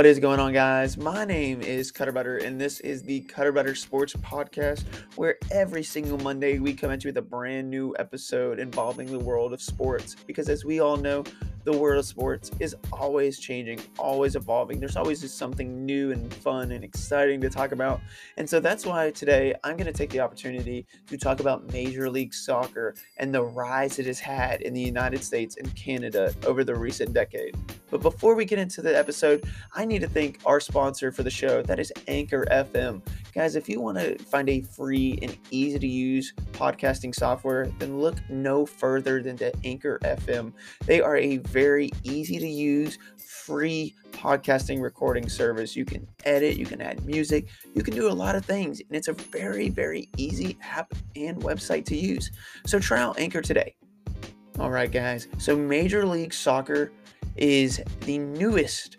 What is going on, guys? My name is Cutter Butter, and this is the Cutter Butter Sports Podcast, where every single Monday we come at you with a brand new episode involving the world of sports. Because as we all know, the world of sports is always changing, always evolving. There's always just something new and fun and exciting to talk about. And so that's why today I'm going to take the opportunity to talk about Major League Soccer and the rise it has had in the United States and Canada over the recent decade. But before we get into the episode, I need to thank our sponsor for the show. That is Anchor FM. Guys, if you want to find a free and easy to use podcasting software, then look no further than to Anchor FM. They are a very easy to use, free podcasting recording service. You can edit, you can add music, you can do a lot of things, and it's a very, very easy app and website to use. So try out Anchor today. All right, guys. So Major League Soccer is the newest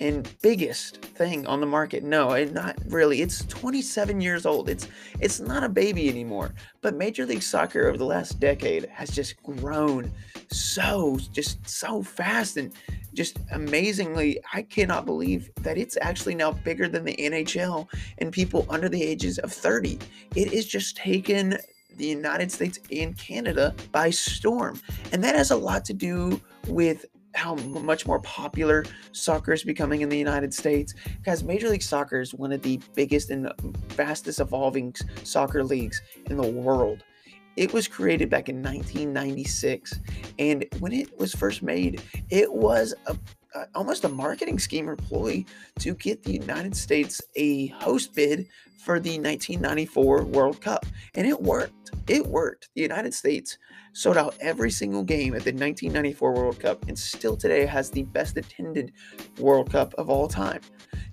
and biggest thing on the market. No, not really. It's 27 years old. It's it's not a baby anymore. But Major League Soccer over the last decade has just grown so just so fast and just amazingly, I cannot believe that it's actually now bigger than the NHL and people under the ages of 30. It is just taken the United States and Canada by storm. And that has a lot to do with how much more popular soccer is becoming in the United States. Guys, Major League Soccer is one of the biggest and um, fastest evolving soccer leagues in the world. It was created back in 1996, and when it was first made, it was a, a, almost a marketing scheme employee to get the United States a host bid for the 1994 World Cup, and it worked. It worked. The United States sold out every single game at the 1994 World Cup, and still today has the best attended World Cup of all time.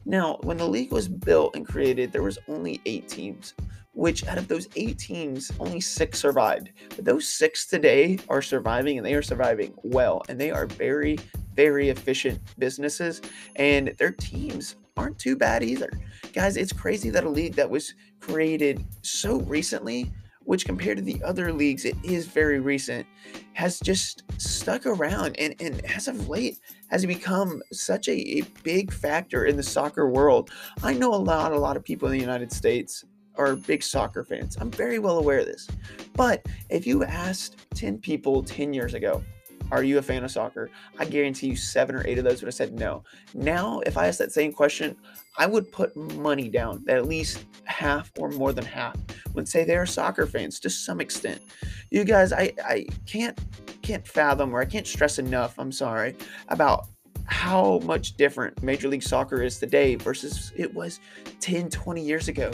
Now, when the league was built and created, there was only eight teams which out of those eight teams, only six survived. But those six today are surviving and they are surviving well. And they are very, very efficient businesses. And their teams aren't too bad either. Guys, it's crazy that a league that was created so recently, which compared to the other leagues, it is very recent, has just stuck around and, and as of late has become such a, a big factor in the soccer world. I know a lot, a lot of people in the United States are big soccer fans. I'm very well aware of this. But if you asked 10 people 10 years ago, are you a fan of soccer? I guarantee you seven or eight of those would have said no. Now, if I asked that same question, I would put money down that at least half or more than half would say they're soccer fans to some extent. You guys, I, I can't can't fathom or I can't stress enough, I'm sorry, about how much different Major League Soccer is today versus it was 10, 20 years ago.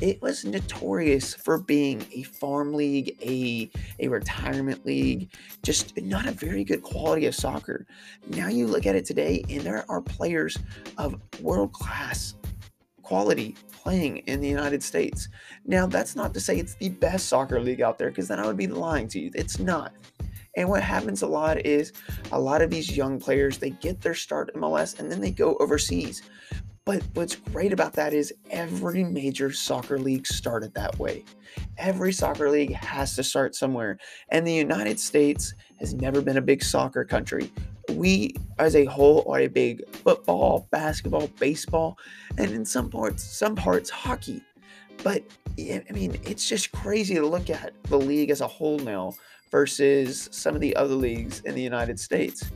It was notorious for being a farm league, a, a retirement league, just not a very good quality of soccer. Now you look at it today, and there are players of world class quality playing in the United States. Now, that's not to say it's the best soccer league out there, because then I would be lying to you. It's not. And what happens a lot is a lot of these young players, they get their start MLS and then they go overseas. But what's great about that is every major soccer league started that way. Every soccer league has to start somewhere. And the United States has never been a big soccer country. We, as a whole, are a big football, basketball, baseball, and in some parts, some parts, hockey. But I mean, it's just crazy to look at the league as a whole now versus some of the other leagues in the United States.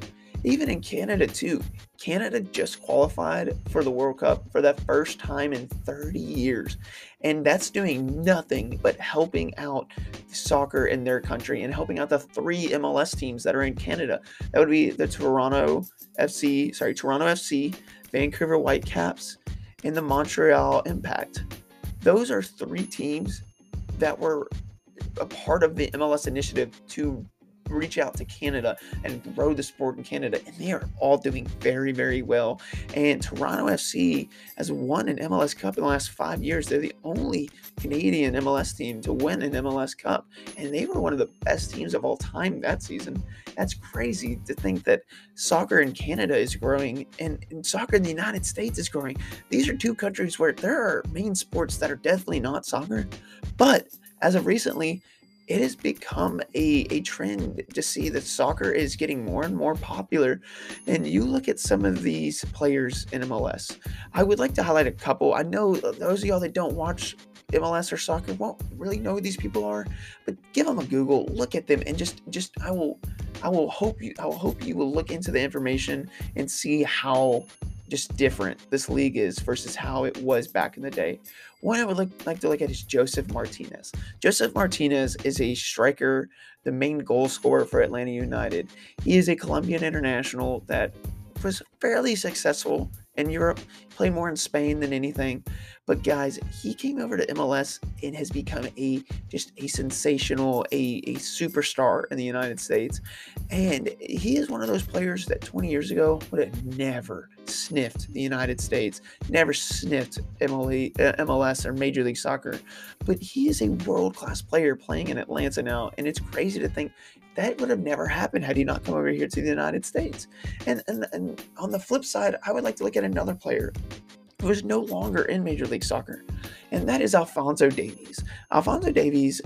Even in Canada, too. Canada just qualified for the World Cup for the first time in 30 years. And that's doing nothing but helping out soccer in their country and helping out the three MLS teams that are in Canada. That would be the Toronto FC, sorry, Toronto FC, Vancouver Whitecaps, and the Montreal Impact. Those are three teams that were a part of the MLS initiative to reach out to Canada and grow the sport in Canada. And they are all doing very, very well. And Toronto FC has won an MLS Cup in the last five years. They're the only Canadian MLS team to win an MLS Cup. And they were one of the best teams of all time that season. That's crazy to think that soccer in Canada is growing and, and soccer in the United States is growing. These are two countries where there are main sports that are definitely not soccer. But as of recently, it has become a, a trend to see that soccer is getting more and more popular. And you look at some of these players in MLS. I would like to highlight a couple. I know uh, those of y'all that don't watch MLS or soccer won't really know who these people are, but give them a Google, look at them, and just just I will I will hope you I will hope you will look into the information and see how just different this league is versus how it was back in the day. One I would like, like to look at is Josef Martinez. Josef Martinez is a striker, the main goal scorer for Atlanta United. He is a Colombian international that was fairly successful in Europe, played more in Spain than anything. But guys, he came over to MLS and has become a just a sensational, a, a superstar in the United States. And he is one of those players that 20 years ago would have never sniffed the United States, never sniffed MLS uh, or Major League Soccer. But he is a world class player playing in Atlanta now. And it's crazy to think that would have never happened had he not come over here to the United States. And, and, and on the flip side, I would like to look at another player who is no longer in Major League Soccer, and that is Alphonso Davies. Alphonso Davies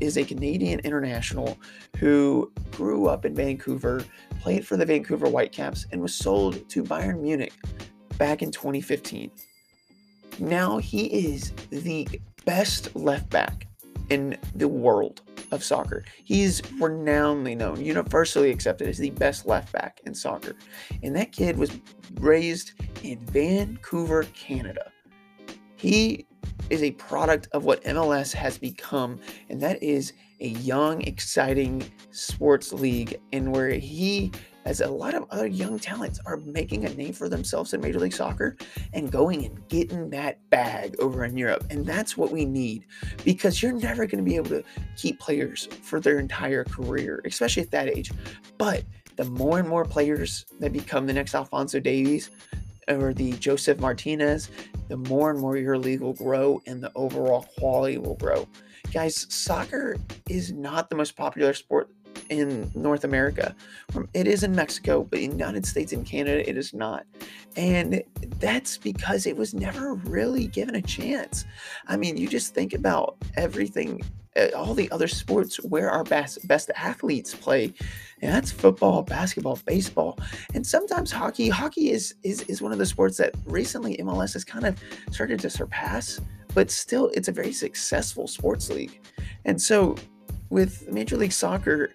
is a Canadian international who grew up in Vancouver, played for the Vancouver Whitecaps, and was sold to Bayern Munich back in 2015. Now he is the best left back in the world of soccer. He's renownedly known, universally accepted as the best left back in soccer. And that kid was raised in Vancouver, Canada. He is a product of what MLS has become, and that is a young, exciting sports league, and where he as a lot of other young talents are making a name for themselves in Major League Soccer and going and getting that bag over in Europe. And that's what we need because you're never going to be able to keep players for their entire career, especially at that age. But the more and more players that become the next Alphonso Davies or the Josef Martinez, the more and more your league will grow and the overall quality will grow. Guys, soccer is not the most popular sport in North America. It is in Mexico, but in the United States and Canada, it is not. And that's because it was never really given a chance. I mean, you just think about everything, uh, all the other sports where our best, best athletes play. And that's football, basketball, baseball, and sometimes hockey. Hockey is, is, is one of the sports that recently MLS has kind of started to surpass, but still, it's a very successful sports league. And so with Major League Soccer,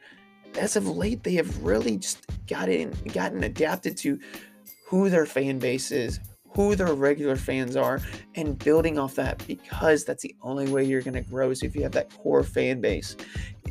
as of late, they have really just gotten gotten adapted to who their fan base is, who their regular fans are, and building off that because that's the only way you're going to grow is if you have that core fan base.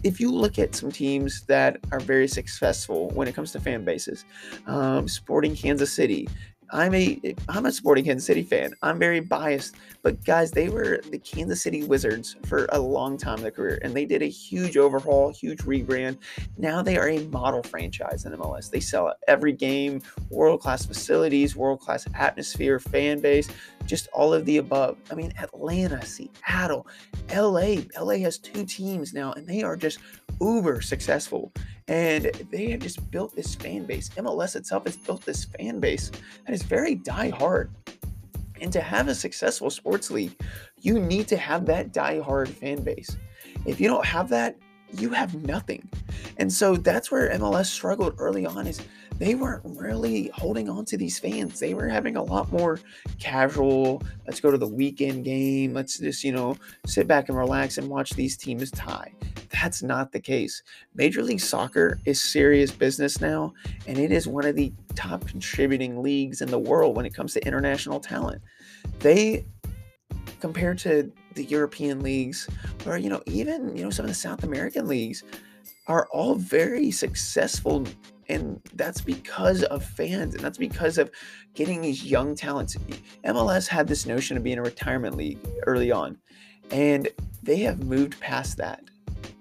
If you look at some teams that are very successful when it comes to fan bases, um, Sporting Kansas City, I'm a I'm a Sporting Kansas City fan. I'm very biased, but guys, they were the Kansas City Wizards for a long time in their career, and they did a huge overhaul, huge rebrand. Now they are a model franchise in MLS. They sell every game, world class facilities, world class atmosphere, fan base, just all of the above. I mean, Atlanta, Seattle, LA. LA has two teams now, and they are just uber successful. And they have just built this fan base. MLS itself has built this fan base that is very die-hard. And to have a successful sports league, you need to have that die-hard fan base. If you don't have that, you have nothing. And so that's where MLS struggled early on is they weren't really holding on to these fans. They were having a lot more casual, let's go to the weekend game, let's just, you know, sit back and relax and watch these teams tie. That's not the case. Major League Soccer is serious business now, and it is one of the top contributing leagues in the world when it comes to international talent. They compared to the European leagues or you know even you know some of the South American leagues are all very successful and that's because of fans and that's because of getting these young talents mls had this notion of being a retirement league early on and they have moved past that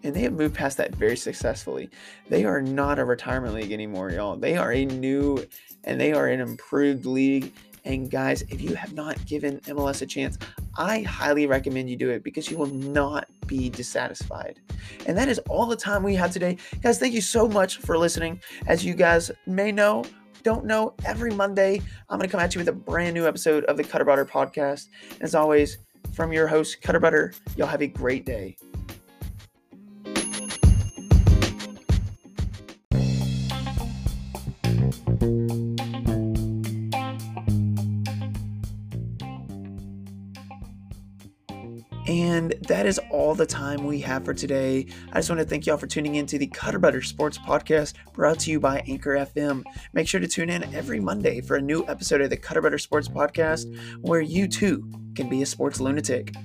and they have moved past that very successfully. They are not a retirement league anymore, y'all. They are a new and they are an improved league. And guys, if you have not given MLS a chance, I highly recommend you do it because you will not be dissatisfied. And that is all the time we have today. Guys, thank you so much for listening. As you guys may know, don't know, every Monday I'm going to come at you with a brand new episode of the Cutter Butter podcast. As always, from your host, Cutter Butter, y'all have a great day. And that is all the time we have for today. I just want to thank y'all for tuning in to the Cutter Butter Sports Podcast brought to you by Anchor FM. Make sure to tune in every Monday for a new episode of the Cutter Butter Sports Podcast where you too can be a sports lunatic.